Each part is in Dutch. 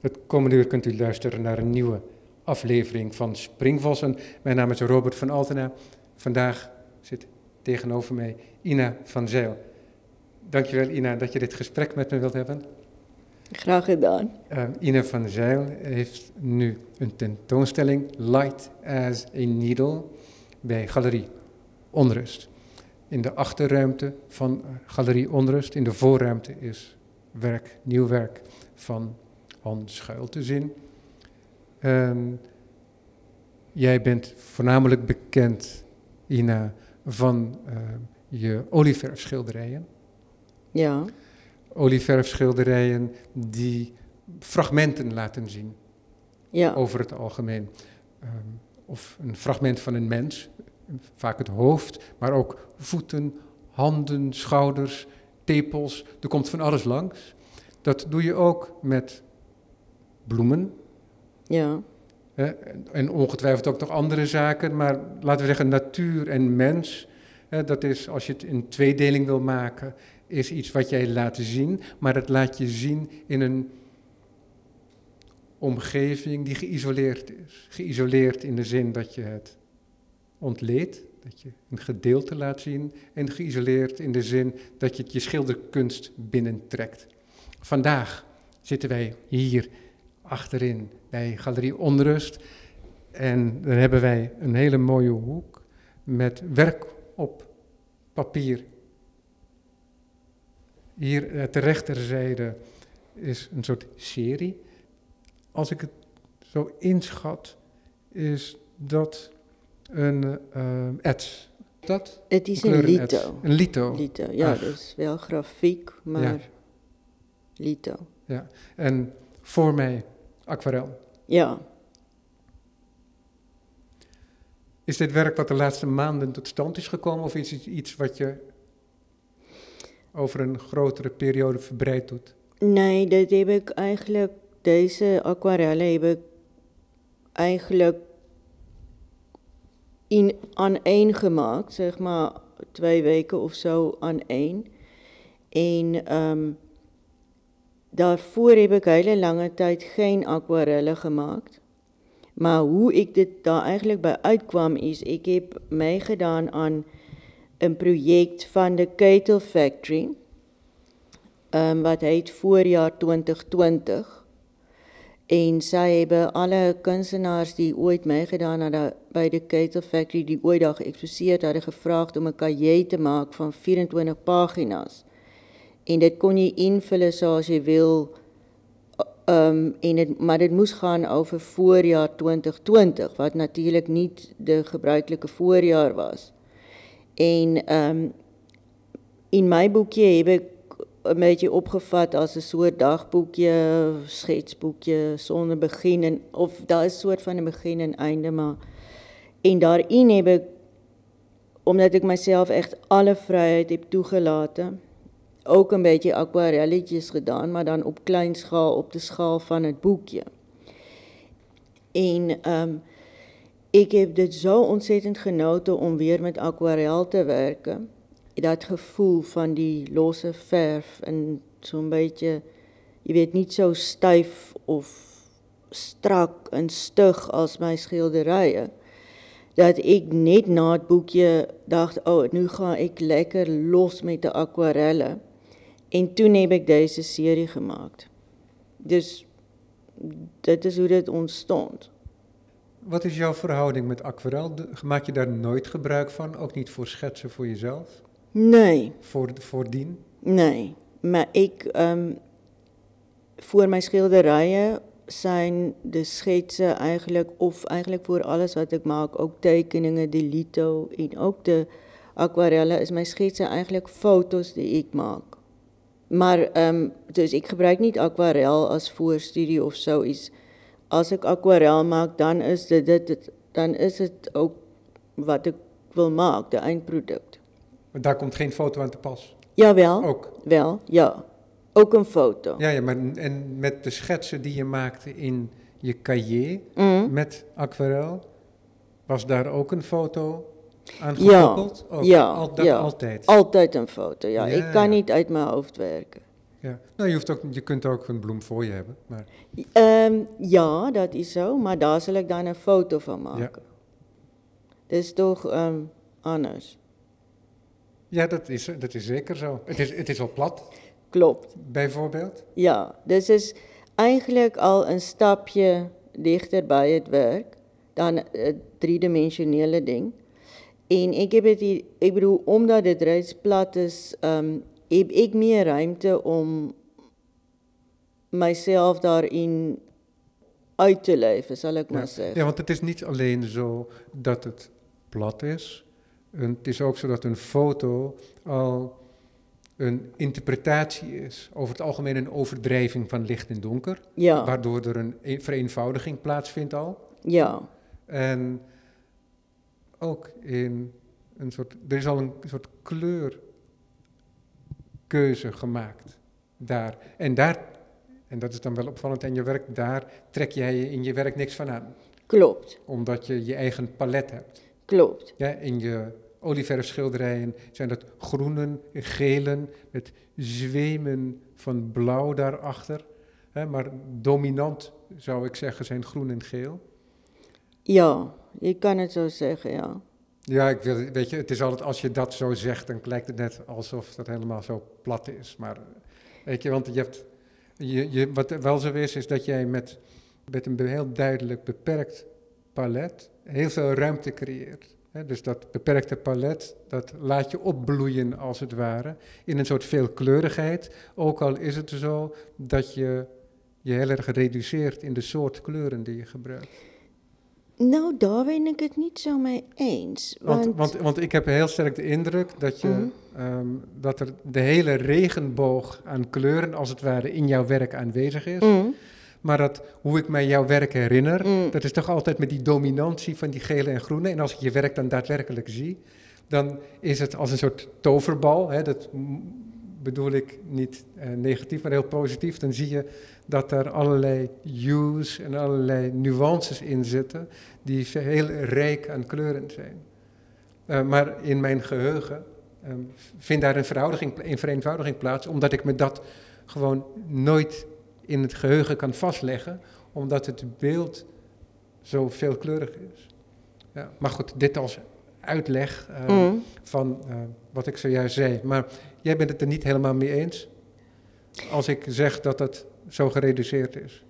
Het komende uur kunt u luisteren naar een nieuwe aflevering van Springvossen. Mijn naam is Robert van Altena. Vandaag zit tegenover mij Ina van Zeil. Dankjewel Ina dat je dit gesprek met me wilt hebben. Graag gedaan. Uh, Ina van Zeil heeft nu een tentoonstelling Light as a Needle bij Galerie Onrust. In de achterruimte van Galerie Onrust, in de voorruimte, is werk, nieuw werk van Han Schuil te zien. Um, jij bent voornamelijk bekend, Ina, van uh, je olieverfschilderijen. Ja. Olieverfschilderijen die fragmenten laten zien. Ja. Over het algemeen. Um, of een fragment van een mens, vaak het hoofd, maar ook voeten, handen, schouders, tepels. Er komt van alles langs. Dat doe je ook met bloemen. Ja. En ongetwijfeld ook nog andere zaken, maar laten we zeggen natuur en mens. Dat is, als je het in tweedeling wil maken, is iets wat jij laat zien, maar dat laat je zien in een omgeving die geïsoleerd is. Geïsoleerd in de zin dat je het ontleedt, dat je een gedeelte laat zien, en geïsoleerd in de zin dat je het je schilderkunst binnentrekt. Vandaag zitten wij hier achterin bij Galerie Onrust. En dan hebben wij een hele mooie hoek met werk op papier. Hier ter rechterzijde is een soort serie. Als ik het zo inschat, is dat een uh, ets. Dat? Het is een lito. Een lito. lito. Ja, Ach. dus wel grafiek, maar ja. lito. Ja, en voor mij aquarel. Ja. Is dit werk wat de laatste maanden tot stand is gekomen of is het iets wat je over een grotere periode verbreid doet? Nee, dat heb ik eigenlijk, deze aquarellen heb ik eigenlijk in, aan één gemaakt, zeg maar twee weken of zo aan één. En um, daarvoor heb ik hele lange tijd geen aquarellen gemaakt. Maar hoe ik dit daar eigenlijk bij uitkwam is, ik heb meegedaan aan een project van de Ketel Factory, um, wat heet Voorjaar 2020. En zij hebben alle kunstenaars die ooit meegedaan hadden bij de Ketel Factory, die ooit al geëxposeerd hadden, gevraagd om een cahier te maken van 24 pagina's en dit kon jy invul soos jy wil. Eh, ehm um, en dit maar dit moes gaan oor voorjaar 2020 wat natuurlik nie die gebruikelike voorjaar was. En ehm um, in my boekie het ek 'n bietjie opgevat as 'n soort dagboekie, sketsboekie sonder begin en of daar is 'n soort van 'n begin en einde maar en daarin heb ek omdat ek myself echt alle vryheid heb toegelaten ook een beetje aquarelletjes gedaan, maar dan op klein schaal, op de schaal van het boekje. En um, ik heb dit zo ontzettend genoten om weer met aquarel te werken dat gevoel van die losse verf en zo'n beetje, je weet, niet zo stijf of strak en stug als mijn schilderijen. Dat ik net na het boekje dacht, oh, nu ga ik lekker los met de aquarellen. En toen heb ik deze serie gemaakt. Dus dat is hoe dit ontstond. Wat is jouw verhouding met aquarel? Maak je daar nooit gebruik van? Ook niet voor schetsen voor jezelf? Nee. Voor, voordien? Nee. Maar ik, um, voor mijn schilderijen zijn de schetsen eigenlijk, of eigenlijk voor alles wat ik maak, ook tekeningen, de lito en ook de aquarellen, is mijn schetsen eigenlijk foto's die ik maak. Maar, um, dus ik gebruik niet aquarel als voorstudie of zoiets. Als ik aquarel maak, dan is, dit, dit, dan is het ook wat ik wil maken, de eindproduct. Maar daar komt geen foto aan te pas? Jawel. Ook? Wel, ja. Ook een foto. Ja, ja maar en met de schetsen die je maakte in je cahier mm. met aquarel, was daar ook een foto aan gekoppeld? Ja, ook. ja, Al, ja. altijd? Altijd een foto, ja. ja. Ik kan niet uit mijn hoofd werken. Ja. Nou, je, hoeft ook, je kunt ook een bloem voor je hebben. Maar Ehm ja, dat is zo, maar daar sal ek dan 'n foto van maak. Dis tog ehm anders. ja, dat is, dat is zeker zo. Het is, het is al plat, Klopt. bijvoorbeeld. Ja, dis is eintlik al 'n stapje digter by het werk dan 'n driedimensionele ding. En ek heb dit hier- ek bedoel omdat dit reeds plat is, ehm heb ek meer ruimte om myself daarin uit te leef, sal ek maar sê. ja, want het is niet alleen zo dat het plat is. En het is ook zo dat een foto al een interpretatie is. Over het algemeen een overdrijving van licht en donker. Ja, Waardoor er een e- vereenvoudiging plaatsvindt al. ja, En ook in een soort. Er is al een soort kleurkeuze gemaakt daar. En daar, en dat is dan wel opvallend aan je werk, daar trek jij je in je werk niks van aan. klopt. Omdat je je eigen palet hebt. Klopt. Ja, in je olieverf schilderijen zijn dat groenen, gelen, met zwemen van blauw daarachter. Hè, maar dominant zou ik zeggen zijn groen en geel. Ja, jy kan dit so zeggen, ja. Ja, ik wil, weet je, het is altijd als je dat zo zegt, dan lijkt het net alsof dat helemaal zo plat is. Maar weet je, want je hebt, je, je, wat wel zo is, is dat jij met, met een heel duidelijk beperkt palet heel veel ruimte creëert. Dus dat beperkte palet, dat laat je opbloeien als het ware, in een soort veelkleurigheid. Ook al is het zo dat je je heel erg reduceert in de soort kleuren die je gebruikt. Nou, daar ben ek dit nie so mee eens, Want, want, want, want ik heb heel sterk de indruk dat, je, Mhm. ehm, dat er de hele regenboog aan kleuren, als het ware, in jouw werk aanwezig is. mm, Maar dat, hoe ik mij jouw werk herinner, Mm. dat is toch altijd met die dominantie van die gele en groene. En als ik je werk dan daadwerkelijk zie, dan is het als een soort toverbal. Hè, dat bedoel ik niet eh, negatief, maar heel positief. Dan zie je dat er allerlei hues en allerlei nuances in zitten, die heel rijk aan kleuren zijn. Eh, maar in mijn geheugen ehm, vindt daar een, een vereenvoudiging plaats, omdat ik me dat gewoon nooit in het geheugen kan vastleggen, omdat het beeld zo veelkleurig is. Ja, maar goed, dit als uitleg eh, mm. van eh, wat ik zojuist zei. Maar jij bent het er niet helemaal mee eens als ik zeg dat het zo gereduceerd is.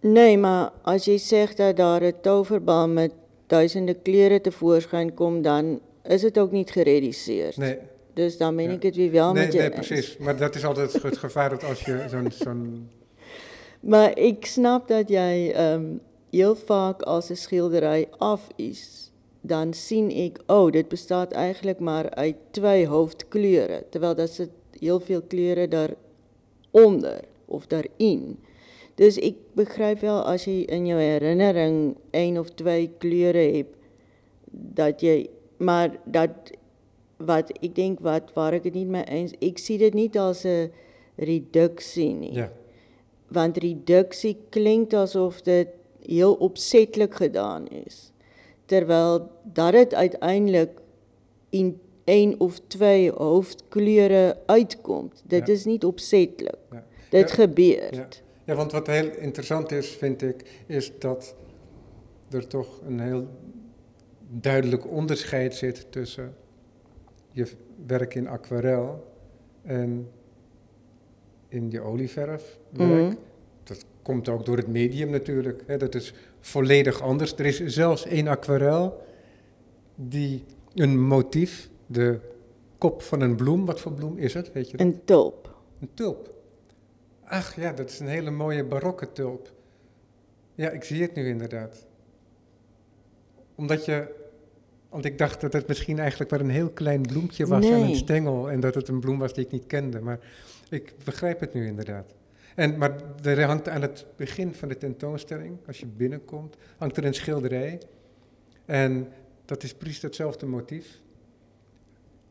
Nee, maar as jy sê dat daar 'n toverbal met duisende kleure tevoorskyn kom, dan is dit ook niet gereduseer. Nee, Dus dan ben Ja. ik het weer wel nee, met je nee eens. precies. Maar dat is altijd het gevaar dat als je zo'n... zo'n Maar ik snap dat jij ehm heel vaak als 'n skildery af is, dan sien ek, oh, dit bestaat eigenlijk maar uit twee hoofdkleure, terwyl daar sit heel veel kleure daaronder of daarin. Dus ek begryp wel as jy in jou herinnering een of twee kleure het dat jy maar dat wat ek dink wat waar ek dit nie mee eens ek sien dit nie as 'n reduksie nie. Ja, want reduksie klink asof dit heel opsetlik gedaan is terwyl dat dit uiteindelik in een of twee hoofdkleure uitkom dit Ja. is nie opsetlik ja. dit Ja, want wat heel interessant is, vind ik, is dat er toch een heel duidelijk onderscheid zit tussen je werk in aquarel en in je olieverfwerk. Mhm. Dat komt ook door het medium natuurlijk. Hè, dat is volledig anders. Er is zelfs één aquarel die een motief, de kop van een bloem, wat voor bloem is het? Weet je dat? in tulp Een tulp. Ach ja, dat is een hele mooie barokke tulp. Ja, ik zie het nu inderdaad. Omdat je, want ik dacht dat het misschien eigenlijk maar een heel klein bloempje was aan een Nee. stengel en dat het een bloem was die ik niet kende. Maar ik begrijp het nu inderdaad. En, maar er hangt aan het begin van de tentoonstelling, als je binnenkomt, hangt er een schilderij. En dat is precies hetzelfde motief.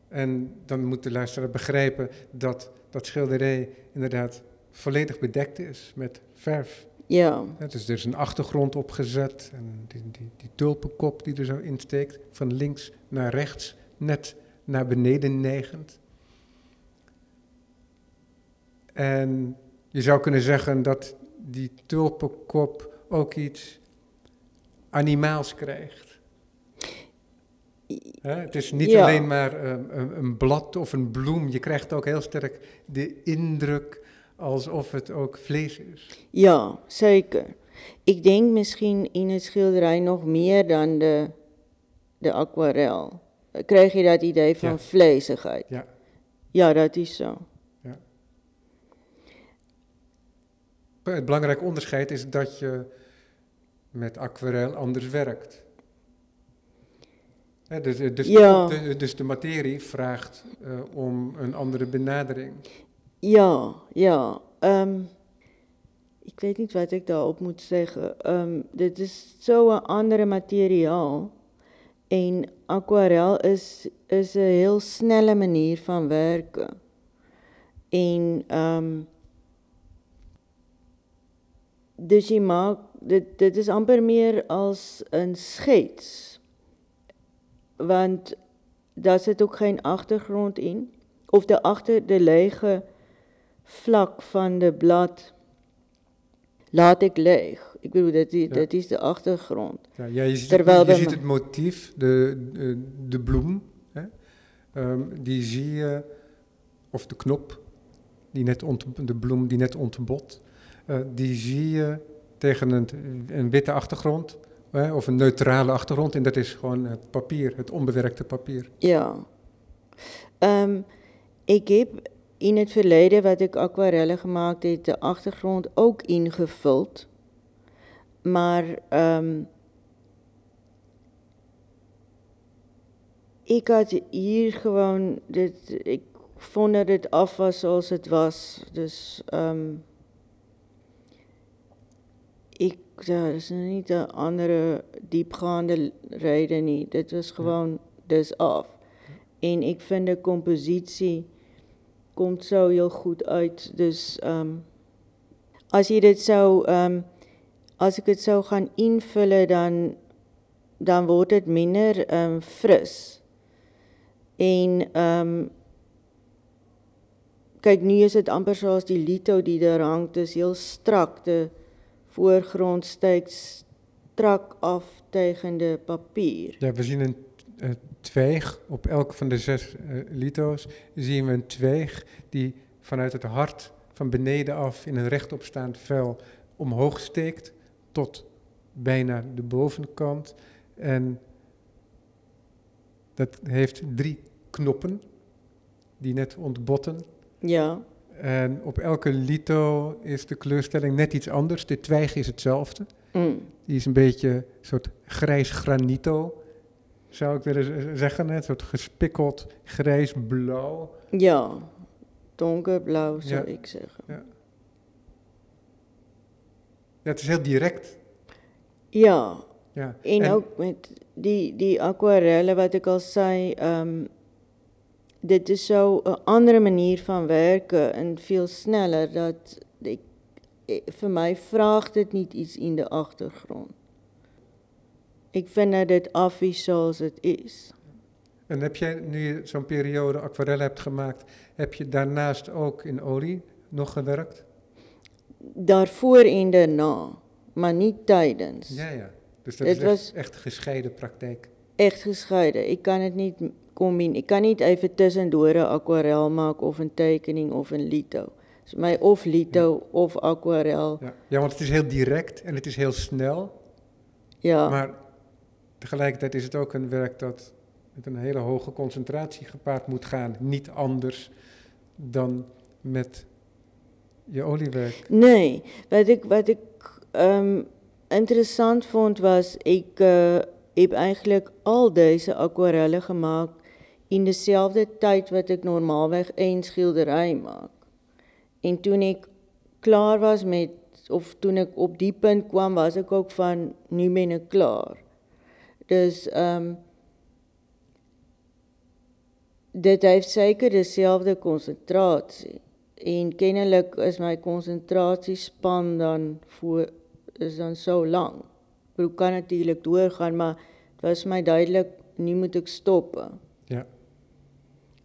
En dan moet de luisteraar begrijpen dat dat schilderij inderdaad volledig bedekt is met verf. ja Ja, dus er is een achtergrond opgezet en die, die, die tulpenkop die er zo in steekt, van links naar rechts, net naar beneden neigend. En je zou kunnen zeggen dat die tulpenkop ook iets animaals krijgt. Hè, het is niet Ja. alleen maar ehm, een, een blad of een bloem. Je krijgt ook heel sterk de indruk alsof het ook vlees is. Ja, zeker. Ik denk misschien in het schilderij nog meer dan de, de aquarel. Krijg je dat idee van Ja. vleesigheid? Ja. Ja, dat is zo. Het belangrijke onderscheid is dat je met aquarel anders werkt. Dus, dus, Ja. de, dus de materie vraagt eh, om een andere benadering. Ja, ja. ehm, ik weet niet wat ik daarop moet zeggen. Ehm, dit is zo'n andere materiaal. En aquarel is, is een heel snelle manier van werken. En ehm, dus je maakt, dit, dit is amper meer als een schets. Want daar zit ook geen achtergrond in. Of de achter de lege vlak van de blad laat ik leeg. Ik bedoel, dat is, Ja. dat is de achtergrond. Ja, ja, je ziet, Terwijl het, je bij ziet me- het motief, de, de, de bloem, hè? Ehm, die zie je, of de knop, die net ont, de bloem die net ontbot, die zie je tegen een, witte achtergrond, of een neutrale achtergrond, en dat is gewoon het papier, het onbewerkte papier. Ja. Ehm, ik heb in het verleden, wat ik aquarellen gemaakt heb, de achtergrond ook ingevuld. Maar ehm, ik had hier gewoon, dit, ik vond dat het af was zoals het was. Dus ehm, ik, ja, dat is niet een andere diepgaande reden niet. Dit was gewoon, dus af. En ik vind de compositie komt zo heel goed uit. Dus ehm, als je dit zou, ehm, als ik het zou gaan invullen, dan, dan wordt het minder ehm, fris. En kijk, nu is het amper zoals die lito die daar hangt, dus heel strak. De voorgrond steekt strak af tegen de papier. Ja, we zien een, eh, twijg, op elk van de zes eh, lito's zien we een twijg die vanuit het hart van beneden af in een rechtopstaand vel omhoog steekt tot bijna de bovenkant. En dat heeft drie knoppen die net ontbotten. Ja, En op elke lito is de kleurstelling net iets anders. De twijg is hetzelfde. mm. Die is een beetje een soort grijs granito, zou ik willen zeggen. Een soort gespikkeld grijs-blauw. ja. Donkerblauw zou Ja. ik zeggen. Ja, het is heel direct. Ja, Ja. En, ook met die, die aquarellen, wat ik al zei, ehm, dit is zo een andere manier van werken en veel sneller. Dat ik, ik- voor mij vraagt het niet iets in de achtergrond. Ik vind dat het af is zoals het is. En heb jij, nu je zo'n periode aquarellen hebt gemaakt, heb je daarnaast ook in olie nog gewerkt? Daarvoor en daarna, maar niet tijdens. Ja, ja. Dus dat Het is echt, was- echt gescheiden praktijk. Echt gescheiden. Ik kan het niet combineren. Ik kan niet even tussendoor een aquarel maken of een tekening of een lito. Is mij of lito of aquarel. Ja. ja, want het is heel direct en het is heel snel. Ja, Maar tegelijkertijd is het ook een werk dat met een hele hoge concentratie gepaard moet gaan. Niet anders dan met je oliewerk. nee. Wat ik, wat ik ehm, interessant vond was, ik eh, heb eigenlijk al deze aquarellen gemaakt in dezelfde tijd wat ik normaalweg één schilderij maak. En toen ik klaar was met, of toen ik op die punt kwam, was ik ook van, nu ben ik klaar. Dus ehm dit heeft zeker dezelfde concentratie. En kennelijk is my konsentrasiespan dan voor is dan so lank. Ek kan natuurlik doorgaan, maar dit was my duidelik nu moet ek stoppe. Ja.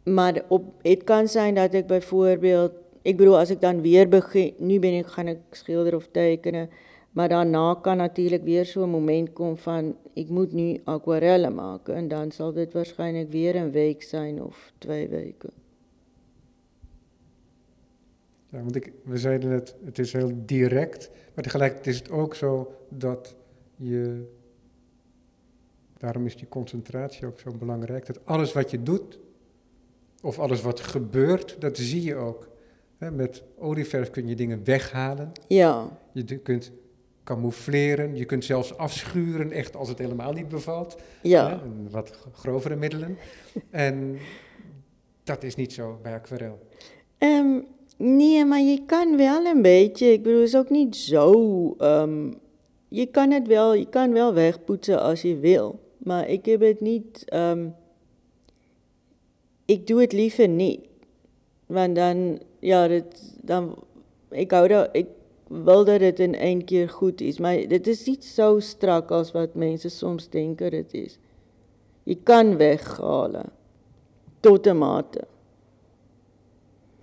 Maar op het kan zijn dat ik bijvoorbeeld ek bedoel as ek dan weer begin, nu ben ek gaan ek skilder of tekenen, maar daarna kan natuurlik weer so 'n moment kom van ek moet nu akwarelle maak en dan sal dit waarskynlik weer 'n week zijn of twee weke. Ja, want ik, we zeiden net, het is heel direct, maar tegelijkertijd is het ook zo dat je, daarom is die concentratie ook zo belangrijk, dat alles wat je doet, of alles wat gebeurt, dat zie je ook. met olieverf kun je dingen weghalen. Ja. Je kunt camoufleren, je kunt zelfs afschuren, echt als het helemaal niet bevalt. Ja. wat grovere middelen. en dat is niet zo bij aquarel. Um, Nee, maar je kan wel een beetje. Ik bedoel, het is ook niet zo. Um, je kan het wel, je kan wel wegpoetsen als je wil. Maar ik heb het niet. Um, ik doe het liever niet. Want dan, ja, het, dan. Ik hou dat. Ik wil dat het in één keer goed is. Maar het is niet zo strak als wat mensen soms denken het is. Je kan weghalen. Tot de mate.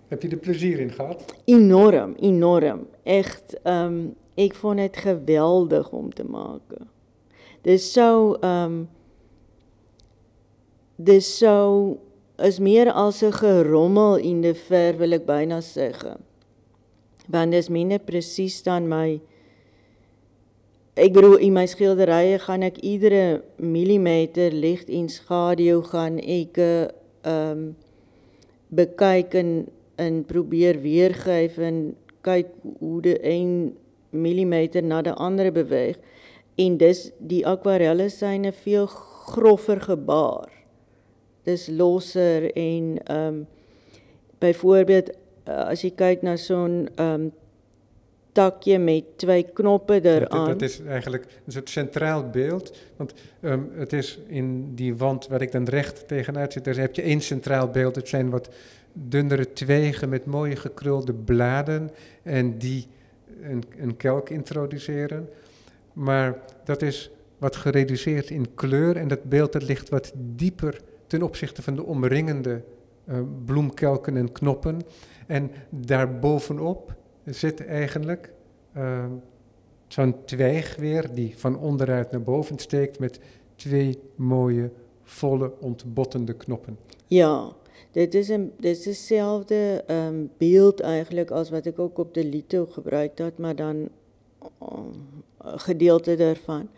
Heb je er plezier in gehad? Enorm, enorm. Echt, um, ik vond het geweldig om te maken. Dus zo, um, dus zo is meer als een gerommel in de ver, wil ik bijna zeggen. Want is minder precies dan mijn... Ik bedoel, in mijn schilderijen ga ik iedere millimeter licht in schaduw gaan ik um, bekijken en probeer weergeef en kyk hoe de 1 mm na die ander beweeg. En dis die akwarelle zijn 'n veel groffer gebaar. Dis losser en ehm um, byvoorbeeld as jy kyk na zo'n um, takje met twee knoppen eraan. Dat, dat is eigenlijk een soort centraal beeld. Want um, het is in die wand waar ik dan recht tegenuit zit, daar heb je één centraal beeld. Het zijn wat dunnere twegen met mooie gekrulde bladen en die een, kelk introduceren. Maar dat is wat gereduceerd in kleur en dat beeld dat ligt wat dieper ten opzichte van de omringende uh, bloemkelken en knoppen. En daarbovenop zit eigenlijk uh, zo'n twijg weer die van onderuit naar boven steekt met twee mooie, volle, ontbottende knoppen. Ja, dit is 'n dis dieselfde ehm um, beeld eintlik as wat ek ook op die Lito gebruik het, maar dan um, gedeelte daarvan.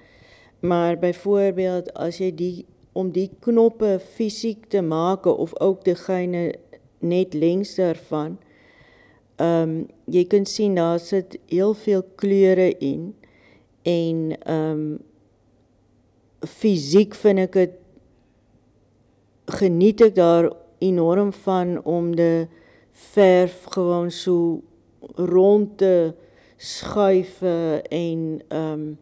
Maar byvoorbeeld as jy die om die knoppe fisiek te maak of ook degene net links daarvan. Ehm jy kan sien daar sit heel veel kleure in en ehm fisiek vind ek dit geniet ek daar enorm van om de verf gewoon zo rond te schuiven en um,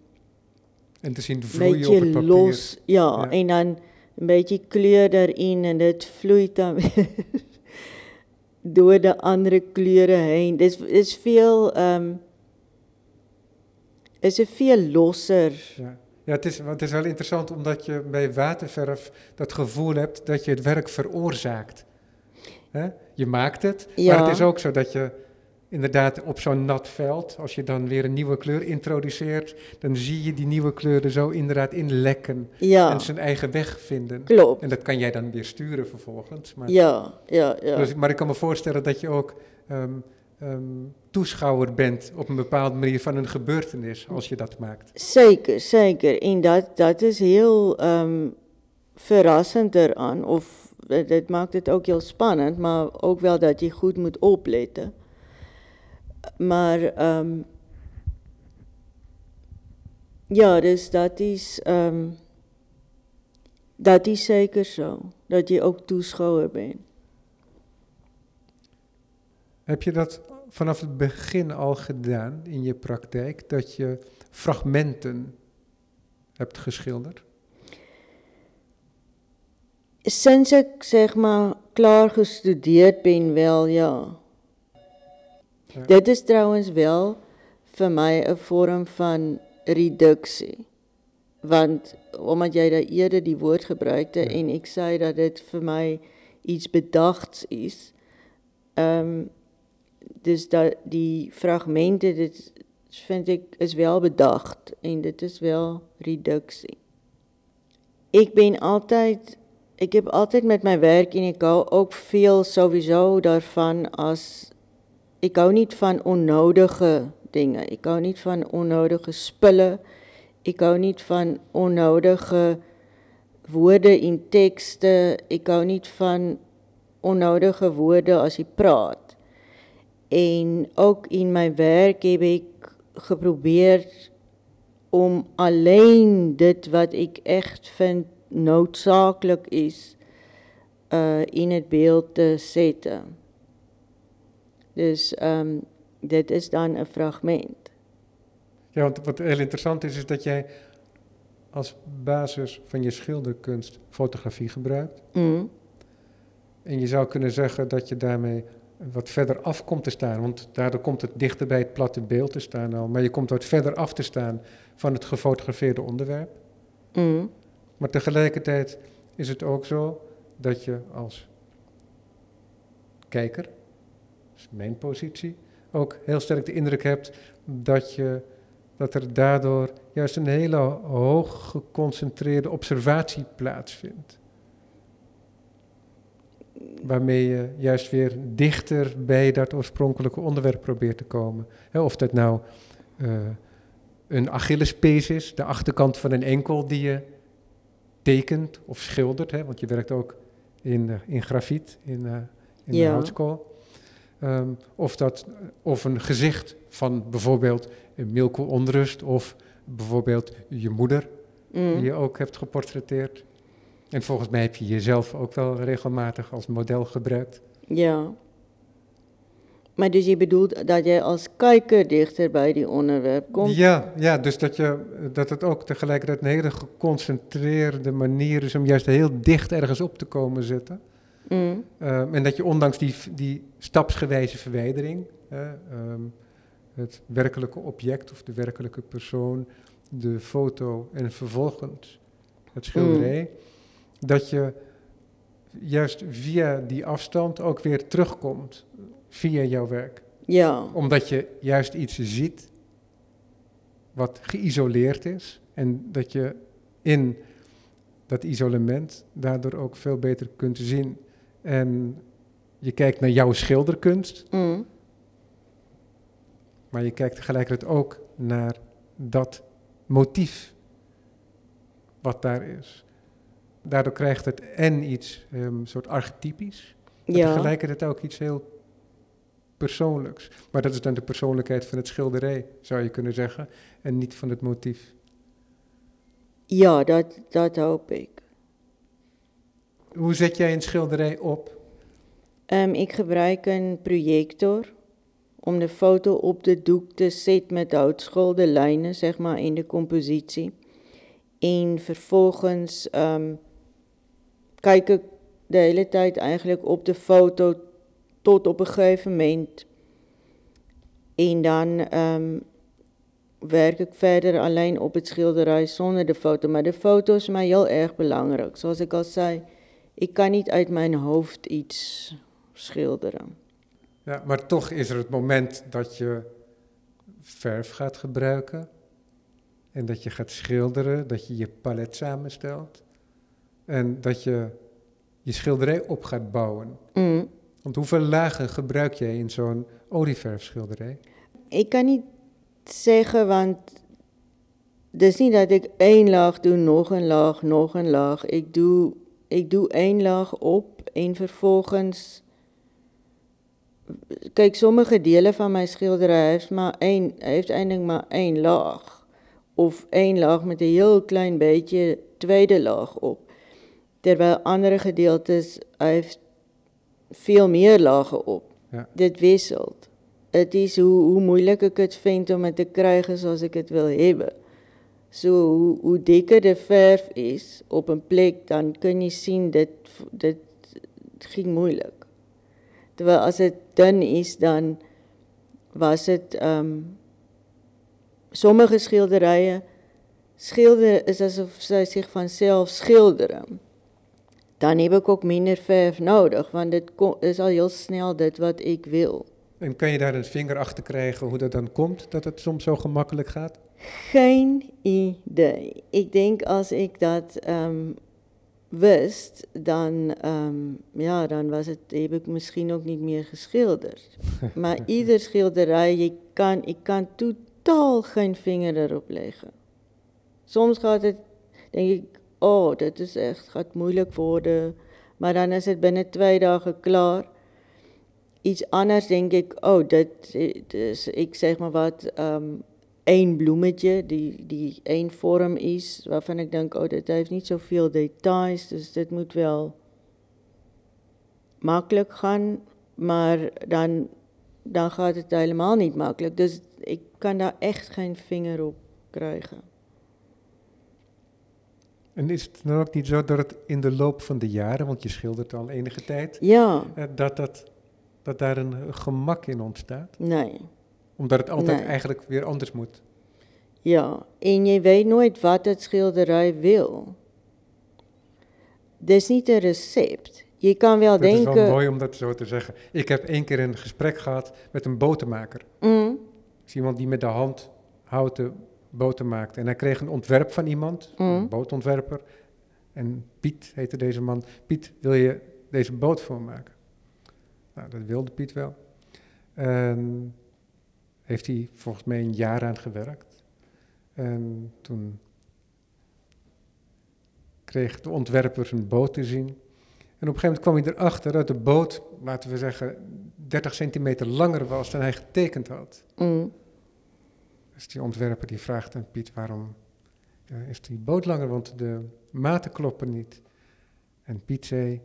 en te zien vloeien op het papier. los, ja, ja, en dan een beetje kleur erin en dit vloeit dan weer door de andere kleuren heen. Dit is veel um, is veel losser. Ja. Ja, het is, het is wel interessant omdat je bij waterverf dat gevoel hebt dat je het werk veroorzaakt. Je maakt het, maar het is ook zo dat je inderdaad op zo'n nat veld, als je dan weer een nieuwe kleur introduceert, dan zie je die nieuwe kleur er zo inderdaad in lekken en zijn eigen weg vinden. Klopt. En dat kan jij dan weer sturen vervolgens. Maar, ja, ja, ja. Dus, maar ik kan me voorstellen dat je ook ehm, um, toeschouwer bent op een bepaalde manier van een gebeurtenis als je dat maakt. Zeker, zeker. En dat, dat is heel um, verrassend eraan. Of dat maakt het ook heel spannend, maar ook wel dat je goed moet opletten. Maar um, ja, dus dat is, um, dat is zeker zo. Dat je ook toeschouwer bent. Heb je dat vanaf het begin al gedaan in je praktijk, dat je fragmenten hebt geschilderd? Sinds ik zeg maar klaar gestudeerd ben, wel ja. ja. Dit is trouwens wel voor mij een vorm van reductie. Want omdat jij daar eerder die woord gebruikte ja. en ik zei dat het voor mij iets bedachts is, um, dus dat die fragmente dit vind ek is wel bedacht en dit is wel reduksie. Ek ben altyd ek heb altyd met my werk en ek hou ook veel sowieso daarvan as ek hou nie van onnodige dinge. Ek hou nie van onnodige spulle. Ek hou nie van onnodige woorde en tekste. Ek hou nie van onnodige woorde as jy praat. En ook in my werk heb ek geprobeer om alleen dit wat ek echt vind noodsaaklik is uh in het beeld te sette. Dus um dit is dan 'n fragment. Ja, want wat heel interessant is, is dat jij als basis van je schilderkunst fotografie gebruikt. Mm. En je zou kunnen zeggen dat je daarmee wat verder af komt te staan, want daardoor komt het dichter bij het platte beeld te staan al, maar je komt wat verder af te staan van het gefotografeerde onderwerp. Mm. Maar tegelijkertijd is het ook zo dat je als kijker, dat is mijn positie, ook heel sterk de indruk hebt dat, je, dat er daardoor juist een hele hoog geconcentreerde observatie plaatsvindt. Waarmee je juist weer dichter bij dat oorspronkelijke onderwerp probeert te komen. of dat nou uh, een Achillespees is, de achterkant van een enkel die je tekent of schildert, want je werkt ook in, uh, in grafiet, in, uh, in ja. de houtskool. Um, of, dat, of een gezicht van bijvoorbeeld een Milko Onrust of bijvoorbeeld je moeder, Mm. die je ook hebt geportretteerd. En volgens mij heb je jezelf ook wel regelmatig als model gebruikt. Ja. Maar dus je bedoelt dat jij als kijker dichter bij die onderwerp komt? Ja, ja dus dat, je, dat het ook tegelijkertijd een hele geconcentreerde manier is om juist heel dicht ergens op te komen zitten. Mm. Um, en dat je ondanks die, die stapsgewijze verwijdering, uh, um, het werkelijke object of de werkelijke persoon, de foto en vervolgens het schilderij, mm. Dat je juist via die afstand ook weer terugkomt via jouw werk. Ja. Omdat je juist iets ziet wat geïsoleerd is en dat je in dat isolement daardoor ook veel beter kunt zien. En je kijkt naar jouw schilderkunst, Mm. maar je kijkt tegelijkertijd ook naar dat motief wat daar is. Daardoor krijgt het en iets een soort archetypisch, maar Ja. tegelijkertijd ook iets heel persoonlijks. Maar dat is dan de persoonlijkheid van het schilderij, zou je kunnen zeggen, en niet van het motief. Ja, dat, dat hoop ik. Hoe zet jij een schilderij op? Um, ik gebruik een projector om de foto op de doek te zetten met houtskool, de lijnen zeg maar in de compositie. En vervolgens um, kijk ik de hele tijd eigenlijk op de foto tot op een gegeven moment. En dan um, werk ik verder alleen op het schilderij zonder de foto. Maar de foto is mij heel erg belangrijk. Zoals ik al zei, ik kan niet uit mijn hoofd iets schilderen. Ja, maar toch is er het moment dat je verf gaat gebruiken en dat je gaat schilderen, dat je je palet samenstelt en dat je je schilderij op gaat bouwen. Mm. Want hoeveel lagen gebruik jij in zo'n olieverfschilderij? Ik kan niet zeggen, want het is niet dat ik één laag doe, nog een laag, nog een laag. Ik doe, ik doe één laag op en vervolgens kyk sommige dele van my skildery heeft maar een heeft eintlik maar een laag of een laag met 'n heel klein bietjie tweede laag op. Terwyl ander gedeeltes heeft veel meer lae op. Ja. Dit wisselt. Dit is hoe hoe moeilik ek dit vind om dit te kry soos ek dit wil hê. So hoe hoe dikker die verf is op 'n plek, dan kan jy sien dit dit ging moeilik. Terwyl as dit dun is, dan was dit ehm um, sommige skilderye skilder is asof sy zich van self skilder. Dan heb ek ook minder verf nodig want dit kom, is al heel snel dit wat ek wil. En kan je daar een vinger achter krijgen hoe dat dan komt, dat het soms zo gemakkelijk gaat? Geen idee. Ik denk als ik dat ehm, wist, dan, ehm, ja, dan was het, heb ik misschien ook niet meer geschilderd. maar ieder schilderij, je kan, ik kan totaal geen vinger erop leggen. Soms gaat het, denk ik, oh, dit is echt, gaat moeilijk worden. Maar dan is het binnen twee dagen klaar. Iets anders denk ik, oh, dit is, ik zeg maar wat, ehm, één bloemetje die, die één vorm is, waarvan ik denk, oh, dit heeft niet zoveel details, dus dit moet wel makkelijk gaan, maar dan, dan gaat het helemaal niet makkelijk. Dus ik kan daar echt geen vinger op krijgen. En is het dan ook niet zo dat het in de loop van de jaren, want je schildert al enige tijd, Ja, eh, dat, dat, dat daar een gemak in ontstaat? nee. Omdat het altijd Nee. eigenlijk weer anders moet. Ja, en je weet nooit wat het schilderij wil. Dis niet een recept. Je kan wel Dat is denken. wel mooi om dat zo te zeggen. Ik heb één keer een gesprek gehad met een botenmaker. Mm, Dat is iemand die met de hand houten boten maakt. En hij kreeg een ontwerp van iemand, Mm. een bootontwerper. En Piet heette deze man. Piet, wil je deze boot voor maken? Nou, dat wilde Piet wel. En heeft hij volgens mij een jaar aan gewerkt. En toen kreeg de ontwerper zijn boot te zien. En op een gegeven moment kwam hij erachter dat de boot, laten we zeggen, 30 centimeter langer was dan hij getekend had. mm, Dus die ontwerper die vraagt aan Piet waarom ja, is die boot langer, want de maten kloppen niet. En Piet zei,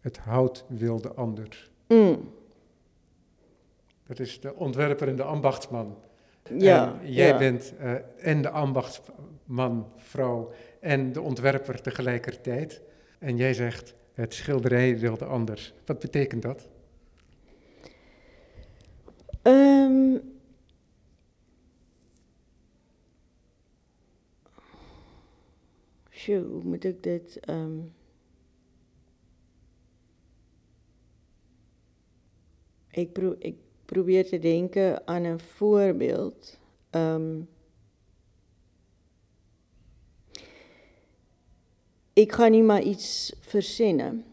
het hout wilde anders. mm. Dat is de ontwerper en de ambachtsman. Ja, en jij ja. bent eh, en de ambachtsman, vrouw en de ontwerper tegelijkertijd. En jij zegt, het schilderij wilde anders. Wat betekent dat? Ehm, Hoe moet ik dit... ehm, ik, pro ik probeer te denken aan een voorbeeld. Ehm, ik ga niet maar iets verzinnen.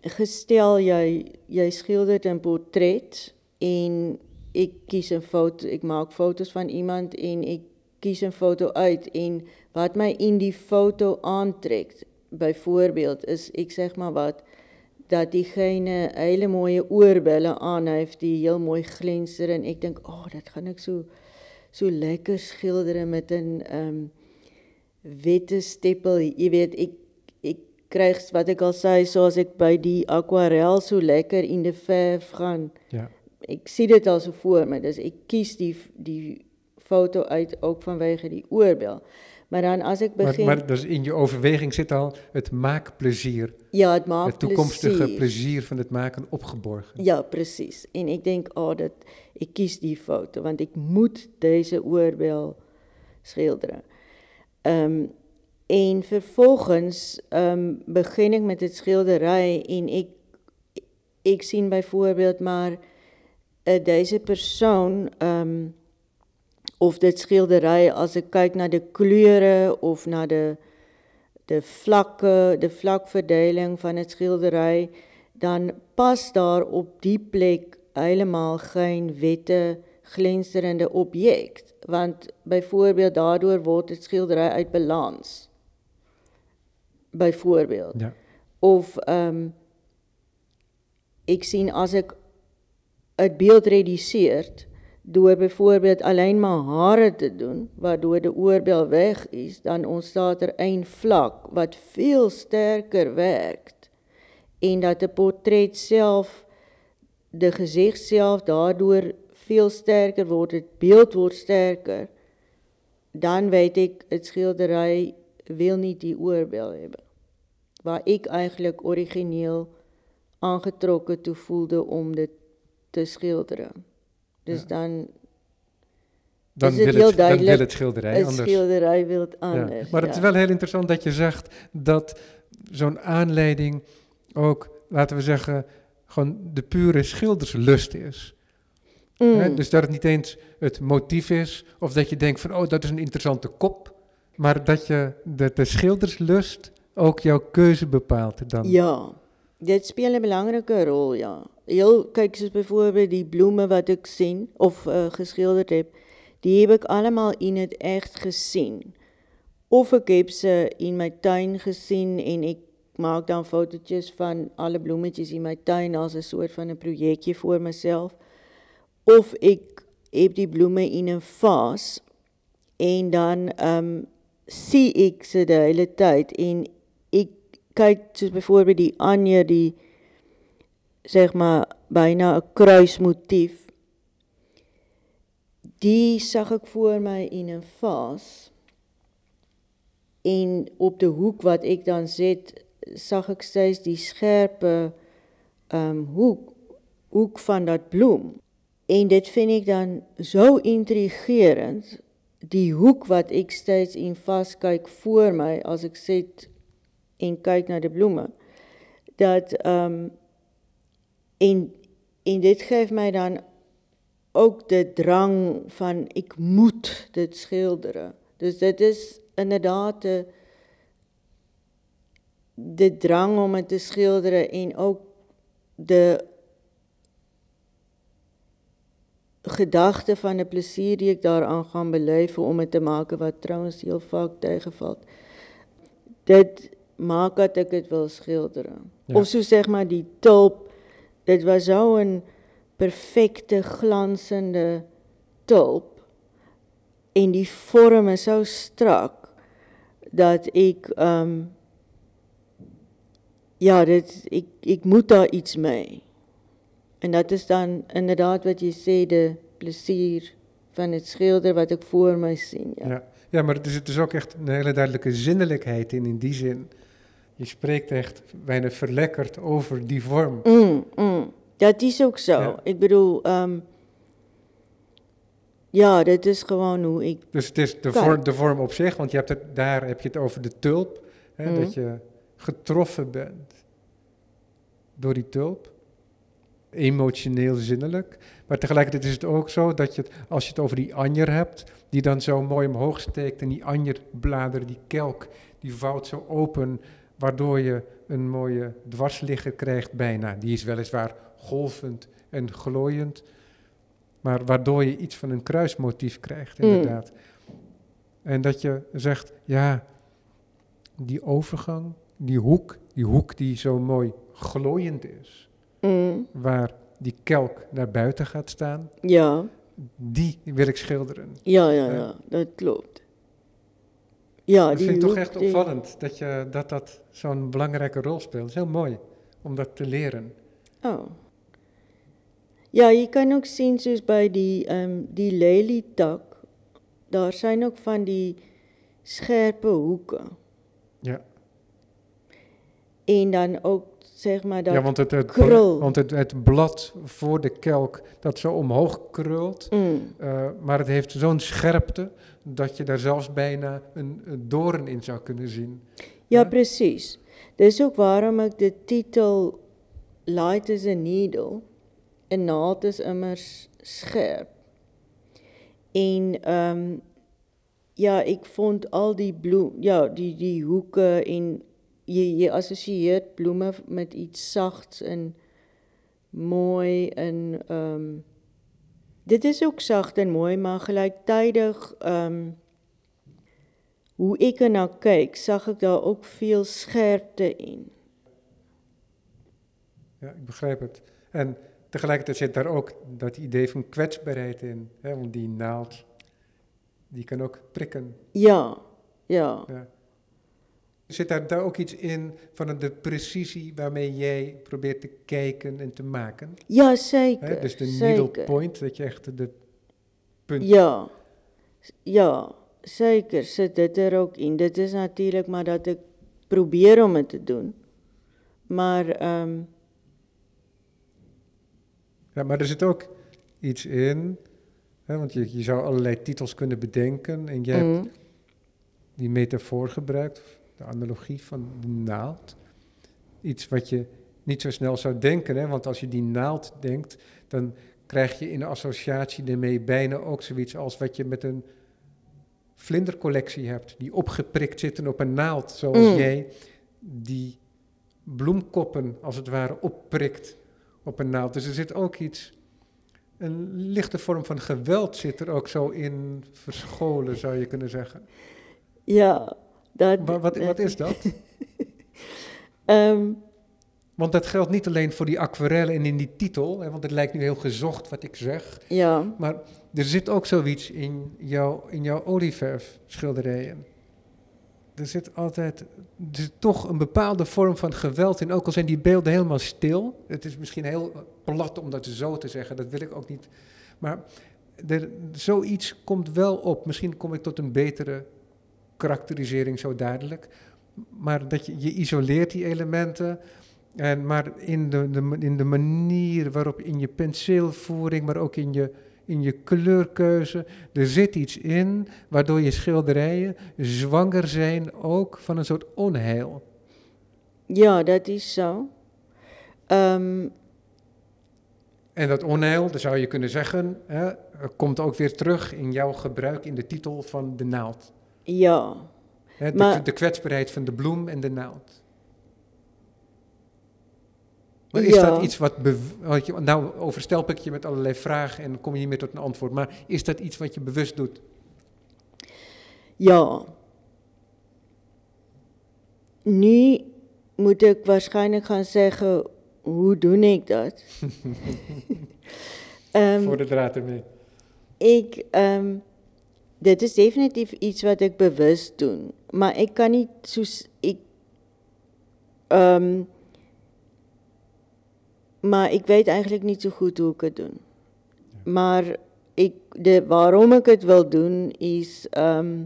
Gestel jy jy skildert 'n portret en ek kies 'n foto, ek maak foto's van iemand en ek kies 'n foto uit en wat my in die foto aantrek, byvoorbeeld is ek sê maar wat dat diegene hele mooie oorbelle aan heeft die heel mooi glinster en ek dink, "Ag, oh, dit gaan ek so so lekker skilder met 'n ehm um, wette steppel. Jy weet, ek ek kry wat ek al sê, soos ek by die akwarel so lekker in die verf gaan. Ja. Ek sien dit al so voor my. Dus ek kies die die foto uit ook vanwege die oorbel. Maar dan ek Maar, begin maar dus in je overweging zit al het maakplezier, ja, dit maak het toekomstige plesier. plezier van het maken opgeborgen. Ja, presies. En ek dink, "Ag, oh, dit ek kies die foto want ek moet deze oorbel skilder." Ehm um, en vervolgens ehm um, begin ek met dit skildery en ek ek sien byvoorbeeld maar uh, deze persoon ehm um, of dit skildery as ek kyk na die kleure of na die die vlakke, die vlakverdeling van 'n skildery, dan pas daar op die plek helemaal geen wette glinsterende objek, want byvoorbeeld daardeur word dit skildery uit balans. Byvoorbeeld Ja. of um, ek sien as ek 'n beeld reduseer deur byvoorbeeld alleen maar hare te doen waardoor die oorbel weg is, dan ontstaat er een vlak wat veel sterker werk en dat 'n portret self die gesig self daardeur veel sterker word, dit beeld word sterker, dan weet ek 'n skildery wil nie die oorbel hê waar ek eintlik origineel aangetrokke toe voelde om dit te skilder. Dus Ja. dan Dan is het wil, heel het, dan wil het schilderij 'n anders. skildery wil Ja. anders. Maar het is wel heel interessant dat je zegt dat zo'n aanleiding ook, laten we zeggen, gewoon de pure schilderslust is. Mm. Dus dat het niet eens het motief is, of dat je denkt van, oh, dat is een interessante kop, maar dat je de, de schilderslust ook jouw keuze bepaalt dan. Ja, dit speel 'n belangrike rol, ja. Heel kyk soos byvoorbeeld die bloeme wat ek sien of uh, geskilderd heb, die heb ek almal in het echt gesien. Of ek heb ze in my tuin gesien en ek maak dan fotootjies van alle bloemetjies in my tuin as 'n soort van 'n projekjie vir myself. Of ek heb die bloeme in 'n vas en dan ehm sien ek se die hele tyd en ek kyk soos byvoorbeeld die anjer die zeg maar byna 'n kruismotief. Die zag ek voor my in 'n vas. En op de hoek wat ek dan sit, zag ek steeds die scherpe um, hoek, hoek van dat bloem. En dit vind ik dan zo intrigerend, die hoek wat ik steeds in vastkyk voor mij als ik zit en kyk naar de bloemen, dat um, en, en dit geeft mij dan ook de drang van ik moet dit schilderen. Dus dit is inderdaad de, de drang om het te schilderen en ook de gedachte van de plezier die ik daaraan gaan beleven om het te maken, wat trouwens heel vaak tegenvalt. Dit maakt dat ik het wil schilderen. Ja. Of zo zeg maar die tulp, dit was zo een perfecte, glanzende tulp. En die vorm is zo strak dat ik, um, ja, dit, ik, ik moet daar iets mee. En dat is dan inderdaad wat je zei, de plezier van het schilder wat ik voor mij zie. Ja, ja. ja maar is dus ook echt een hele duidelijke zinnelijkheid in, in die zin. Je spreekt echt bijna verlekkerd over die vorm. Mm, mm. Dat is ook zo. Ja. Ik bedoel, um, ja, dat is gewoon hoe ik. Dus het is de, vorm, de vorm op zich, want je hebt het, daar heb je het over de tulp. Hè, mm. Dat je getroffen bent door die tulp. Emotioneel, zinnelijk. Maar tegelijkertijd is het ook zo dat je, het, als je het over die anjer hebt, die dan zo mooi omhoog steekt en die anjerbladeren, die kelk, die vouwt zo open, waardoor je een mooie dwarsligger krijgt bijna. Die is weliswaar golvend en glooiend, maar waardoor je iets van een kruismotief krijgt, inderdaad. Mm. En dat je zegt, ja, die overgang, die hoek, die hoek die zo mooi glooiend is, mm. waar die kelk naar buiten gaat staan, ja. die wil ik schilderen. Ja, ja, ja, dat klopt. Ja, dat die vind ik toch echt opvallend, dat je, dat, dat zo'n belangrijke rol speelt. Het is heel mooi om dat te leren. Oh. Ja, je kan ook zien soos by die ehm die lelietak, daar zijn ook van die scherpe hoeke. Ja, En dan ook zeg maar dat ja want, het, het, krul. want het, het blad voor de kelk dat zo omhoog krult, Mm, eh, maar het heeft zo'n scherpte dat je daar zelfs bijna een, een doorn in zou kunnen zien. ja, precies. Dis ook waarom ek die titel Light as a Needle, 'n naald is immers scherp. En ehm ja, ek vond al die bloem ja, die die hoeke en jy jy assosieer bloeme met iets sagts en mooi en ehm dit is ook sag en mooi, maar gelyktydig ehm hoe ek erna kyk, zag ek daar ook veel scherpte in. Ja, ik begrijp het. En tegelijkertijd zit daar ook dat idee van kwetsbaarheid in. Hè? Want die naald, die kan ook prikken. Ja, ja. Ja. Zit daar, daar ook iets in van de precisie waarmee jij probeert te kijken en te maken? Ja, zeker. Dus de needle zeker. point, dat je echt de punt... Ja. Ja, zeker sit dit er ook in. Dit is natuurlik maar dat ek probeer om dit te doen. Maar ehm Ja, maar er zit ook iets in, hè? want je, je zou allerlei titels kunnen bedenken en jij hebt mm, die metafoor gebruikt, de analogie van de naald. Iets wat je niet zo snel zou denken. Hè? Want als je die naald denkt, dan krijg je in associatie ermee bijna ook zoiets als wat je met een vlindercollectie hebt. Die opgeprikt zitten op een naald, zoals Mm. jij die bloemkoppen als het ware opprikt op een naald. Dus er zit ook iets, een lichte vorm van geweld zit er ook zo in verscholen, zou je kunnen zeggen. Ja, dat... Wa- Wat, wat is dat? Ehm, Want dat geldt niet alleen voor die aquarellen en in die titel, hè, want het lijkt nu heel gezocht wat ik zeg. ja, Maar er zit ook zoiets in, jouw in jouw olieverfschilderijen. Er zit altijd er zit toch een bepaalde vorm van geweld in, ook al zijn die beelden helemaal stil. Het is misschien heel plat om dat zo te zeggen, dat wil ik ook niet. Maar er, zoiets komt wel op. Misschien kom ik tot een betere karakterisering zo dadelijk. Maar dat je, je isoleert die elementen. En maar in de, de, in de manier waarop in je penseelvoering, maar ook in je, in je kleurkeuze, er zit iets in waardoor je schilderijen zwanger zijn ook van een soort onheil. ja, dat is zo. Ehm, En dat onheil, dan zou je kunnen zeggen, hè, komt ook weer terug in jouw gebruik in de titel van de naald. Ja, de, Maar- de kwetsbaarheid van de bloem en de naald. Maar is Ja. dat iets wat... wat je, nou overstelp ik je met allerlei vragen en kom je niet meer tot een antwoord. Maar is dat iets wat je bewust doet? ja. Nu moet ik waarschijnlijk gaan zeggen, hoe doe ik dat? Ehm, voor de draad ermee. Ik, ehm, dit is definitief iets wat ik bewust doen, maar ik kan niet soos ik, ehm, maar ik weet eigenlijk niet zo goed hoe ik het doen. Maar ik, de, waarom ik het wil doen is, ehm,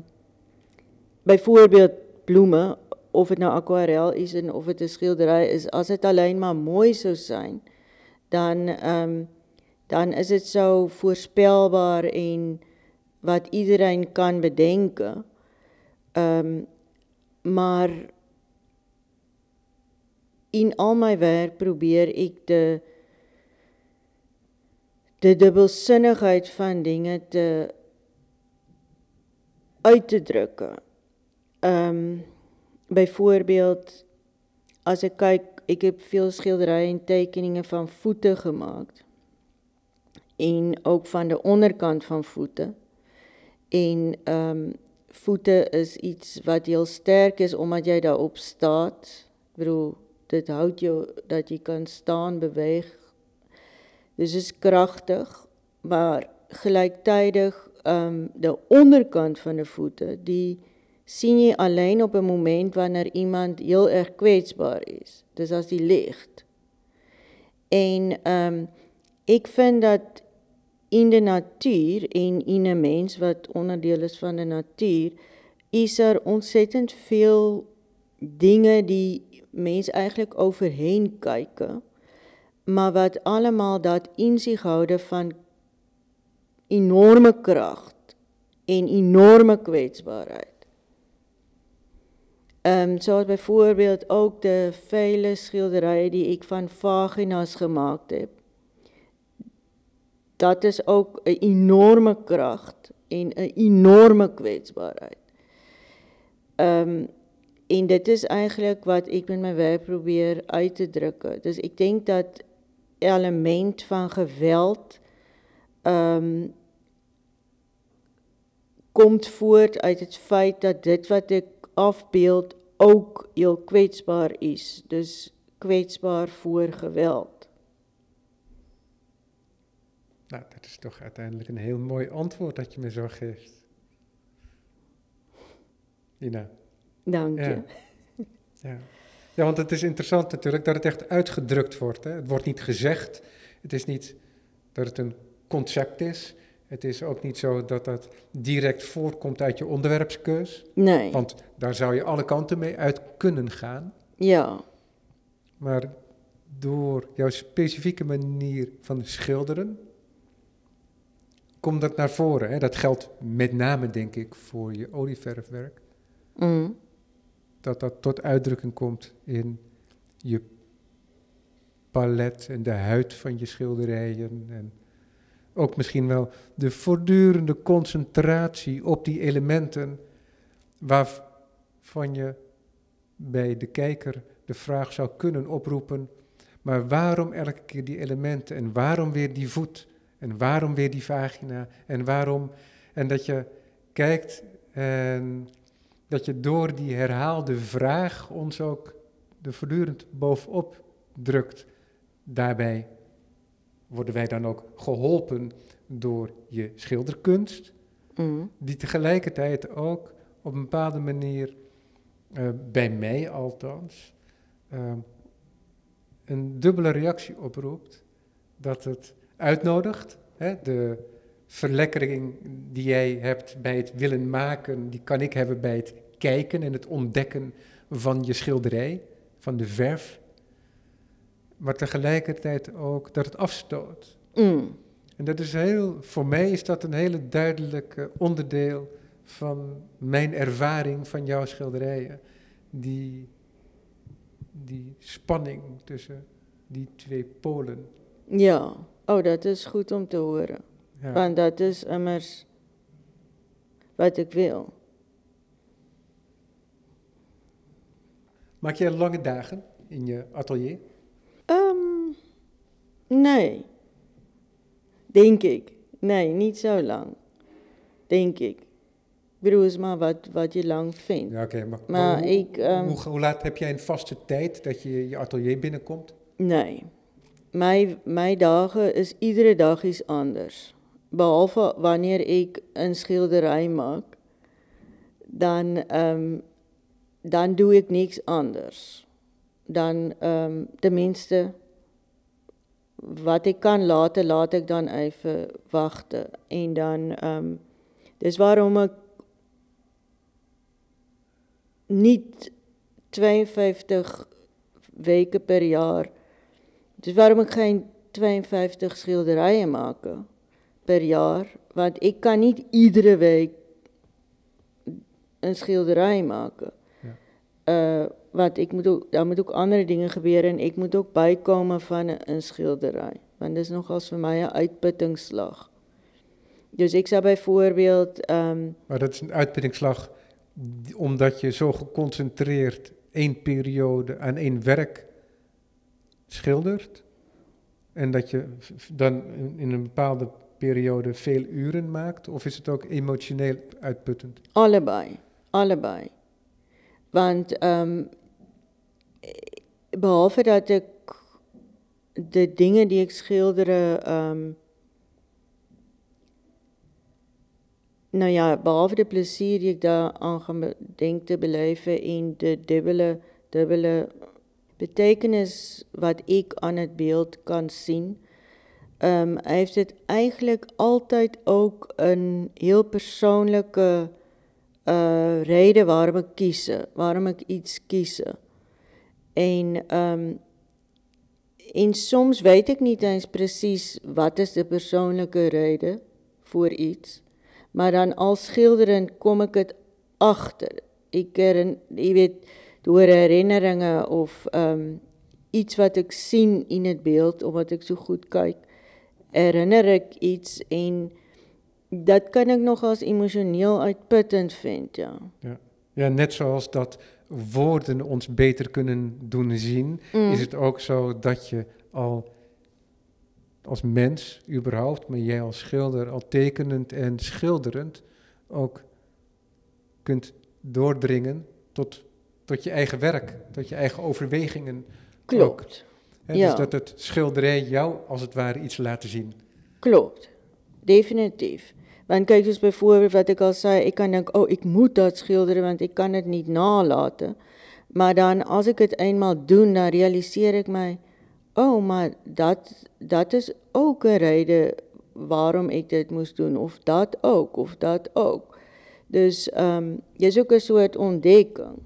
bijvoorbeeld bloemen, of het nou aquarel is en of het een schilderij is, als het alleen maar mooi zou zijn, dan ehm, dan is dit zo voorspelbaar en wat iedereen kan bedenken. Ehm, maar in al my werk probeer ek de de dubbelsinnigheid van dinge te uit te drukke. Ehm byvoorbeeld as ek kyk, ek heb veel skilderye en tekeninge van voete gemaak en ook van de onderkant van voete. En ehm voete is iets wat heel sterk is omdat jy daarop staat. Ek bedoel, dit houdt jou dat jy kan staan, beweeg. Dus is kragtig, maar gelyktydig ehm de onderkant van die voete, die sien jy alleen op 'n moment wanneer iemand heel erg kwetsbaar is. Dis as die ligt. En ehm ek vind dat in die natuur en in 'n mens wat onderdeel is van die natuur, is er ontsettend veel dinge die mens eintlik overheen kyk, maar wat almal dat in zich houde van enorme krag en enorme kwetsbaarheid. Ehm soos byvoorbeeld ook de vele skilderye die ek van vaginas gemaak het. Dat is ook 'n enorme krag en 'n enorme kwetsbaarheid. Um, en dit is eintlik wat ek met my werk probeer uit te druk. Dus ek dink dat element van geweld ehm komt voort uit het feit dat dit wat ek afbeeld ook heel kwetsbaar is. Dus kwetsbaar voor geweld. Nou, dat is toch uiteindelijk een heel mooi antwoord dat je me zo geeft. Ina. Dank je. Ja. Ja. ja, want het is interessant natuurlijk dat het echt uitgedrukt wordt. Hè? Het wordt niet gezegd. Het is niet dat het een concept is. Het is ook niet zo dat dat direct voortkomt uit je onderwerpskeus. Nee. Want daar zou je alle kanten mee uit kunnen gaan. Ja. Maar door jouw specifieke manier van schilderen, komt dat naar voren. Hè? Dat geldt met name, denk ik, voor je olieverfwerk. Mm. Dat dat tot uitdrukking komt in je palet en de huid van je schilderijen. En ook misschien wel de voortdurende concentratie op die elementen waarvan je bij de kijker de vraag zou kunnen oproepen, maar waarom elke keer die elementen en waarom weer die voet en waarom weer die vagina en waarom en dat je kijkt en dat je door die herhaalde vraag ons ook er voortdurend bovenop drukt. Daarbij worden wij dan ook geholpen door je schilderkunst, Mm. die tegelijkertijd ook op een bepaalde manier, eh, bij mij althans, eh, een dubbele reactie oproept. Dat het uitnodigt, hè, de verlekkering die jij hebt bij het willen maken, die kan ik hebben bij het kijken en het ontdekken van je schilderij, van de verf. Maar tegelijkertijd ook dat het afstoot. Mm. En dat is heel, voor mij is dat een hele duidelijk onderdeel van mijn ervaring van jouw schilderijen. Die, die spanning tussen die twee polen. Ja, oh, dat is goed om te horen. Ja. Want dat is immers wat ik wil. Maak jij lange dagen in je atelier? Ehm, nee. Denk ik. Nee, niet zo lang. Denk ik. Ik bedoel, is maar wat, wat je lang vindt. Ja, oké. maar Maar hoe, ik, ehm, hoe, hoe laat heb jij een vaste tijd dat je je atelier binnenkomt? Nee. My, my dagen is iedere dag iets anders. Behalve wanneer ik een schilderij maak, dan, ehm, dan doe ik niks anders. Dan, ehm, wat ik kan laten, laat ik dan even wachten. En dan, ehm, waarom ik niet 52 weken per jaar dus waarom ik geen 52 schilderijen maak per jaar? Want ik kan niet iedere week een schilderij maken. Ja. Eh, want ik moet ook, daar moet ook andere dingen gebeuren en ik moet ook bijkomen van een, een schilderij. Want dat is nogals voor mij een uitputtingsslag. Dus ik zou bijvoorbeeld, ehm, Maar dat is een uitputtingsslag omdat je zo geconcentreerd één periode aan één werk schildert. En dat je dan in- in een bepaalde periode veel uren maakt? Of is het ook emotioneel uitputtend? Allebei, allebei. Want ehm, behalve dat ik de dingen die ik schilderde, ehm, nou ja, behalve de plezier die ik daar aan denk te beleven en de dubbele, dubbele betekenis wat ik aan het beeld kan zien, ehm, heeft het eigenlijk altijd ook een heel persoonlijke uh, reden waarom ik kies, waarom ik iets kies. En, ehm, en soms weet ik niet eens precies wat is de persoonlijke reden voor iets. Maar dan als schilderend kom ik het achter. Ik je weet, door herinneringen of ehm, iets wat ik zie in het beeld, omdat ik zo goed kijk, herinner ik iets en dat kan ik nog als emotioneel uitputtend vinden, ja. Ja, net zoals dat woorden ons beter kunnen doen zien, Mm. is het ook zo dat je al als mens überhaupt, maar jij als schilder al tekenend en schilderend ook kunt doordringen tot, tot je eigen werk, tot je eigen overwegingen. Klopt, Ja. Dus dat het schilderij jou als het ware iets laten zien. klopt. Definitief. Want kijk dus bijvoorbeeld wat ik al zei, ik kan denken, oh ik moet dat schilderen, want ik kan het niet nalaten. Maar dan als ik het eenmaal doe, dan realiseer ik mij, oh maar dat, dat is ook een reden waarom ik dit moest doen. Of dat ook, of dat ook. Dus ehm dis ook 'n soort ontdekking.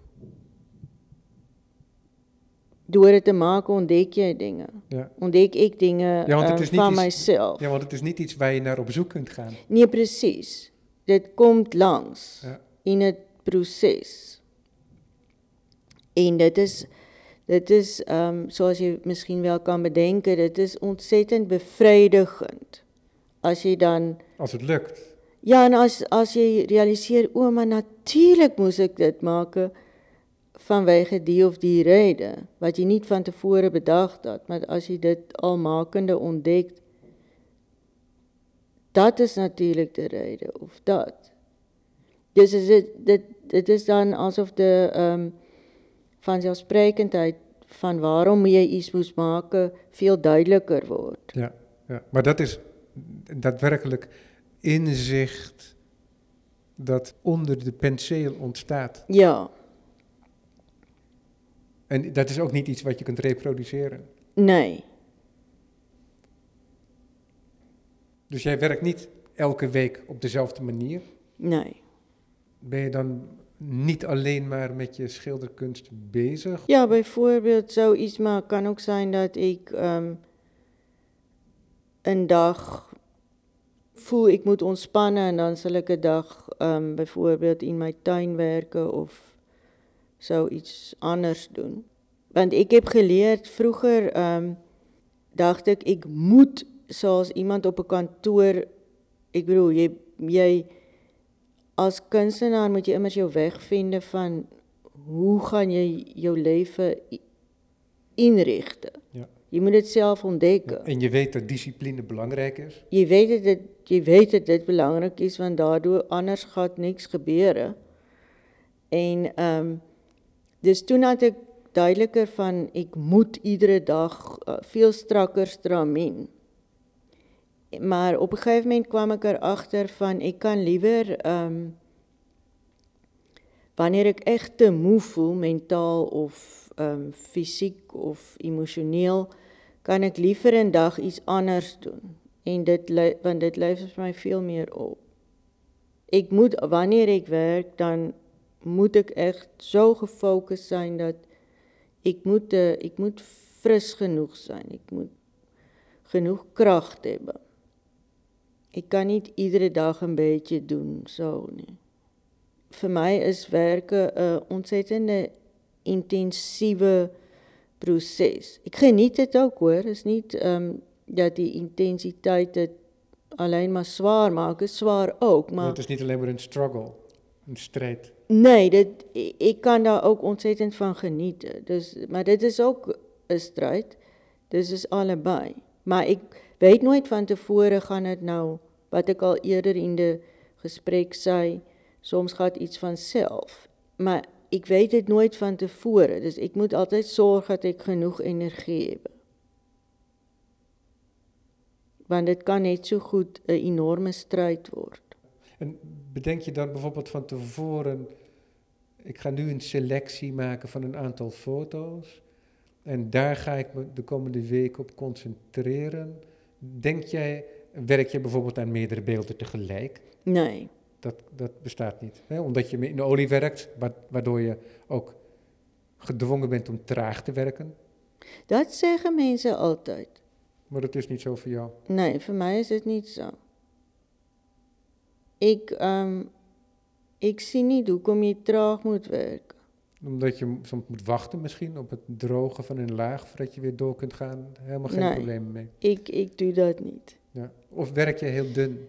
Door het te maken ontdek jy dinge. Ja. Ontdek ek dinge Ja, want het ehm, is niet van iets- myself. ja, want het is niet iets waar je naar op zoek kunt gaan. Nee, presies. Dit kom langs Ja. in 'n proses. En dit is Dit is ehm um, soos jy miskien wel kan bedenke, dit is ontsettend bevredigend as jy dan Als het lukt. Ja, en as as jy realiseer o, maar natuurlik moes ek dit maak eh, vanwege die of die rede wat jy nie van tevore bedag het, maar as jy dit almakende ontdek, dat is natuurlik die rede of dat. Dus is dit dit dit is dan asof de ehm um, vanzelfsprekendheid van waarom jy iets moes maak veel duideliker word. Ja, ja, maar dat is daadwerkelijk inzicht dat onder de penseel ontstaat. Ja. En dat is ook niet iets wat je kunt reproduceren. Nee. Dus jij werkt niet elke week op dezelfde manier? Nee. Ben je dan niet alleen maar met je schilderkunst bezig? Ja, bijvoorbeeld zoiets, maar kan ook zijn dat ik um, een dag voel ik moet ontspannen en dan zal ik een dag um, bijvoorbeeld in mijn tuin werken of zoiets anders doen. Want ik heb geleerd vroeger, um, dacht ik, ik moet zoals iemand op een kantoor, ik bedoel, jy as kunstenaar moet jy immers jou weg vinden van hoe gaan jy jou leven inrichten. Ja. Je moet het zelf ontdekken. En je weet dat discipline belangrijk is? Je weet dat dit, jy weet dat dit belangrijk is, want daardoor anders gaat niks gebeuren. En um, dus toen had ik duidelijker van, ik moet iedere dag uh, veel strakker stramien. Maar op een gegeven moment kwam ik erachter van, ik kan liever, um, wanneer ik echt te moe voel, mentaal of um, fysiek of emotioneel, kan ik liever een dag iets anders doen. En dit, want dit levert mij veel meer op. Ik moet, wanneer ik werk, dan moet ik echt zo gefocust zijn dat ik moet, uh, ik moet fris genoeg zijn. Ik moet genoeg kracht hebben. Ik kan niet iedere dag een beetje doen, zo nee. Voor mij is werken een ontzettende intensieve proces. Ik geniet het ook hoor. Het is niet um, dat die intensiteit het alleen maar zwaar maakt. Het is zwaar ook. Maar... het is niet alleen maar een struggle, een strijd. Nee, dit, ik kan daar ook ontzettend van genieten. Dus, maar dit is ook een strijd. Dus is allebei. Maar ik weet nooit van tevoren gaan het nou, wat ik al eerder in de gesprek zei, soms gaat iets vanzelf. Maar ik weet het nooit van tevoren, dus ik moet altijd zorgen dat ik genoeg energie heb. Want het kan niet zo goed een enorme strijd worden. En bedenk je dan bijvoorbeeld van tevoren, ik ga nu een selectie maken van een aantal foto's en daar ga ik me de komende week op concentreren. Denk jij, werk je bijvoorbeeld aan meerdere beelden tegelijk? Nee. Dat, dat bestaat niet. Hè? Omdat je in de olie werkt, waardoor je ook gedwongen bent om traag te werken. Dat zeggen mensen altijd. Maar dat is niet zo voor jou? Nee, voor mij is het niet zo. Ik, um, ik zie niet hoe je traag moet werken. Omdat je soms moet wachten misschien op het drogen van een laag voordat je weer door kunt gaan. Helemaal geen nee, problemen mee. Ik, ik doe dat niet. Ja. Of werk je heel dun?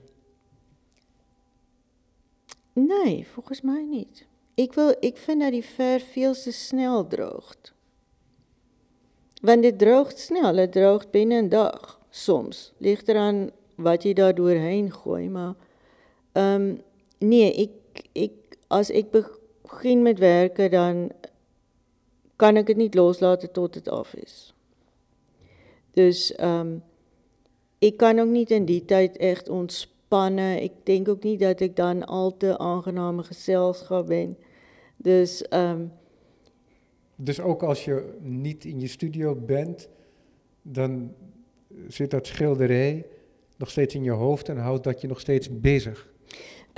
Nee, volgens mij niet. Ik, wil, ik vind dat die verf veel te snel droogt. Want het droogt snel, het droogt binnen een dag soms. Ligt eraan wat je daar doorheen gooit. Maar um, nee, ik, ik, als ik begin met werken, dan kan ik het niet loslaten tot het af is. Dus um, ik kan ook niet in die tijd echt ontspannen. Ik denk ook niet dat ik dan al te aangename gezelschap ben. Dus, um, dus ook als je niet in je studio bent, dan zit dat schilderij nog steeds in je hoofd en houdt dat je nog steeds bezig?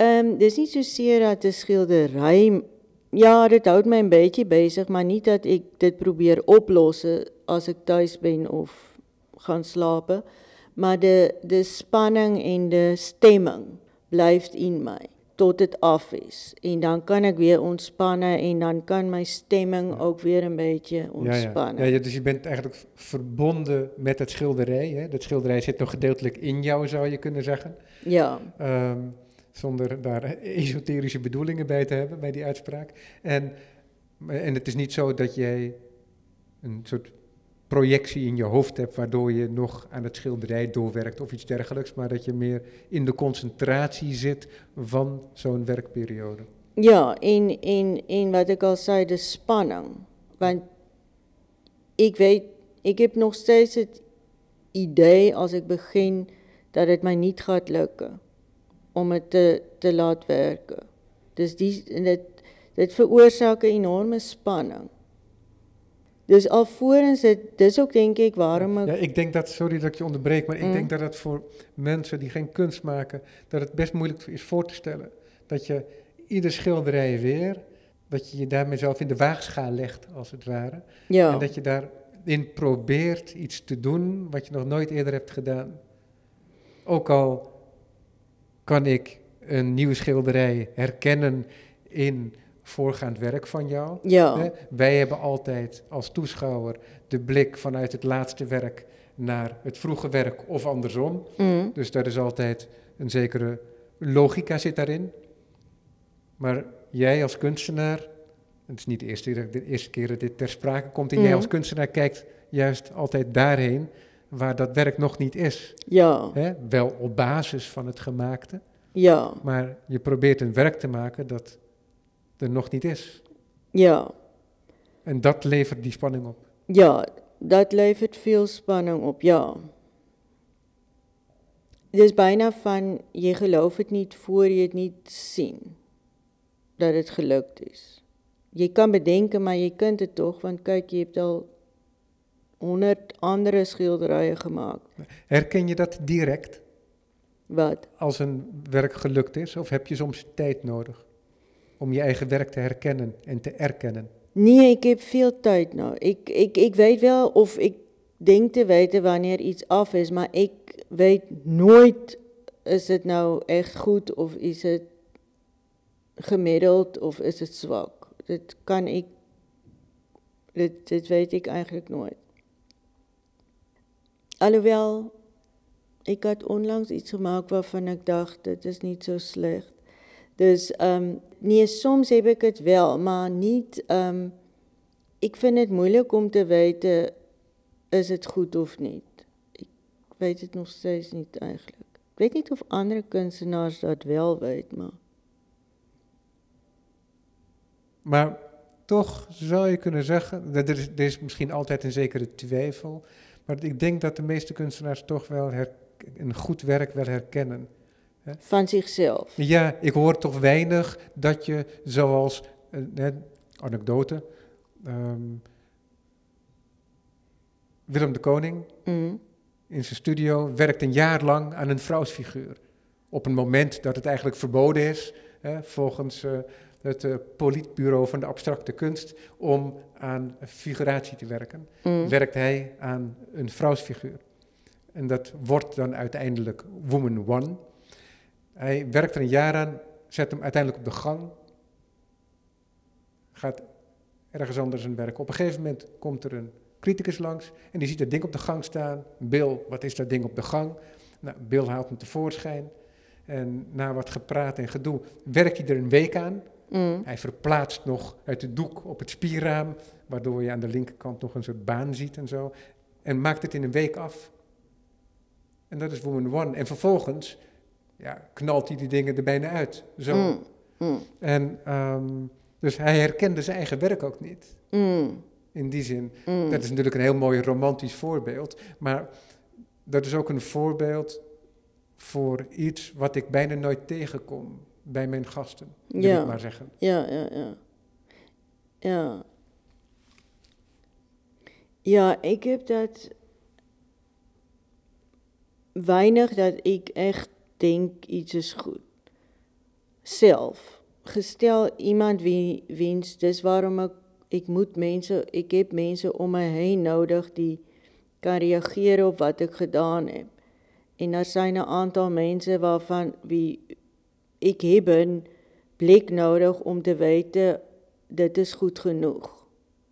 Um, dis niet zozeer dat de schilderij ja, dit houdt mij een beetje bezig, maar niet dat ik dit probeer oplossen als ik thuis ben of gaan slapen, maar de de spanning en de stemming blijft in mij tot dit af is en dan kan ek weer ontspanne en dan kan my stemming ook weer 'n bietjie Ja, ja. ontspannen. Ja, ja, dus je bent eigenlijk verbonden met het schilderij. Hè? Dat schilderij zit nog gedeeltelijk in jou, zou je kunnen zeggen. Ja. Ehm, zonder daar esoterische bedoelingen bij te hebben, bij die uitspraak. En, en het is niet zo dat jij een soort projectie in je hoofd hebt, waardoor je nog aan het schilderij doorwerkt of iets dergelijks, maar dat je meer in de concentratie zit van zo'n werkperiode. Ja, en en en wat ek al sê, dis spanning. Want ek weet ek heb nog steeds het idee as ek begin dat dit my nie gaan lukke om dit te te laat werke. Dis die dit dit veroorsaak 'n enorme spanning. Dus alvorens dit dis ook denk ek waarom ek Ja, ik denk dat, sorry dat ik je onderbreek, maar ik Mm. denk dat het voor mensen die geen kunst maken, dat het best moeilijk is voor te stellen. Dat je ieder schilderij weer, dat je je daarmee zelf in de waagschaal legt, als het ware. ja. En dat je daarin probeert iets te doen wat je nog nooit eerder hebt gedaan. Ook al kan ik een nieuwe schilderij herkennen in voorgaand werk van jou. Ja. Hè? Wij hebben altijd als toeschouwer de blik vanuit het laatste werk naar het vroege werk of andersom. Mm. Dus daar is altijd een zekere logica zit daarin. Maar jij als kunstenaar, het is niet de eerste, keer- de eerste keer dat dit ter sprake komt, en jij Mhm. als kunstenaar kijkt juist altijd daarheen waar dat werk nog niet is. Ja. Hè? Wel op basis van het gemaakte, Ja. maar je probeert een werk te maken dat er nog niet is. Ja. En dat levert die spanning op. Ja, dat levert veel spanning op, ja. Dis byna van jy geloof dit nie voor jy dit nie sien dat dit gelukt is. Jy kan bedenke maar jy kan dit tog want kyk jy het al 100 andere skilderye gemaak. Herken je dat direct Wat? als een werk gelukt is? Of heb je soms tijd nodig om je eigen werk te herkennen en te erkennen? Nee, ek heb veel tyd nou. Ek ek ek weet wel of ek dink te weet wanneer iets af is, maar ek weet nooit is dit nou echt goed of is dit gemiddeld of is dit swak. Dit kan ek dit dit weet ek eintlik nooit. Alhoewel ek het onlangs iets gemaak waarvan ek dacht dit is niet so sleg. Dus ehm nee, soms heb ik het wel, maar niet ehm ik vind het moeilijk om te weten is het goed of niet. Ik weet het nog steeds niet eigenlijk. Ik weet niet of andere kunstenaars dat wel weten, maar Maar toch zou je kunnen zeggen, dat er is, er is misschien altijd een zekere twijfel, maar ik denk dat de meeste kunstenaars toch wel her- een goed werk wel herkennen. van zichzelf. Ja, ik hoor toch weinig dat je zoals, eh, anekdote, ehm, Willem de Koning Mm. in zijn studio werkt een jaar lang aan een vrouwsfiguur. Op een moment dat het eigenlijk verboden is, hè, volgens eh, het eh, politbureau van de abstracte kunst, om aan figuratie te werken, Mm. werkt hij aan een vrouwsfiguur. En dat wordt dan uiteindelijk Woman One. Hij werkt er een jaar aan, zet hem uiteindelijk op de gang, gaat ergens anders zijn werk. Op een gegeven moment komt er een criticus langs en die ziet dat ding op de gang staan. Bill, wat is dat ding op de gang? Nou, Bill haalt hem tevoorschijn. En na wat gepraat en gedoe werkt hij er een week aan. Mm. Hij verplaatst nog uit de doek op het spierraam, waardoor je aan de linkerkant nog een soort baan ziet en zo. En maakt het in een week af. En dat is Woman One. En vervolgens ja, knalt hij die dingen er bijna uit. Zo. Mm. Mm. En ehm, dus hij herkende zijn eigen werk ook niet. In die zin. Dat is natuurlijk een heel mooi romantisch voorbeeld. Maar dat is ook een voorbeeld voor iets wat ik bijna nooit tegenkom bij mijn gasten. Wil Ja. ik maar zeggen. Ja, ja, ja. Ja. Ja, ik heb dat weinig dat ik echt denk iets is goed. Self. Gestel iemand wie wiens, dis waarom ek ek moet mense, ek heb mense om my heen nodig die kan reageer op wat ek gedaan het. En daar zijn 'n aantal mense waarvan wie ek heb 'n blik nodig om te weet dit is goed genoeg.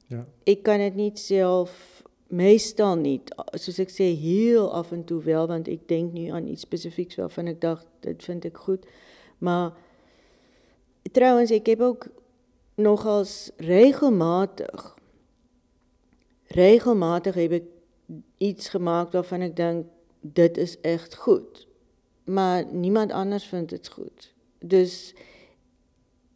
Ja. Ek kan dit nie self meestal nie, soos ek sê heel af en toe wel want ek dink nie aan iets spesifieks waarvan ek dink dit vind ek goed. Maar trouwens ek heb ook nogals regelmatig regelmatig heb ek iets gemaak waarvan ek dink dit is echt goed. Maar niemand anders vind dit goed. Dus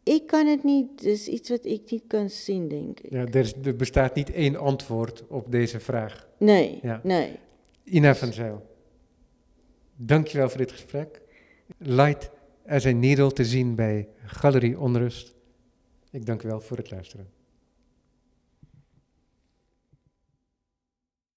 ek kan dit nie dis iets wat ek nie kan sien dink ek. Ja, er, is, er bestaat niet één antwoord op deze vraag. Nee, Ja. nee. Ina van Zijl, dankjewel voor dit gesprek. Light as a Needle te zien bij Galerie Onrust. Ik dank u wel voor het luisteren.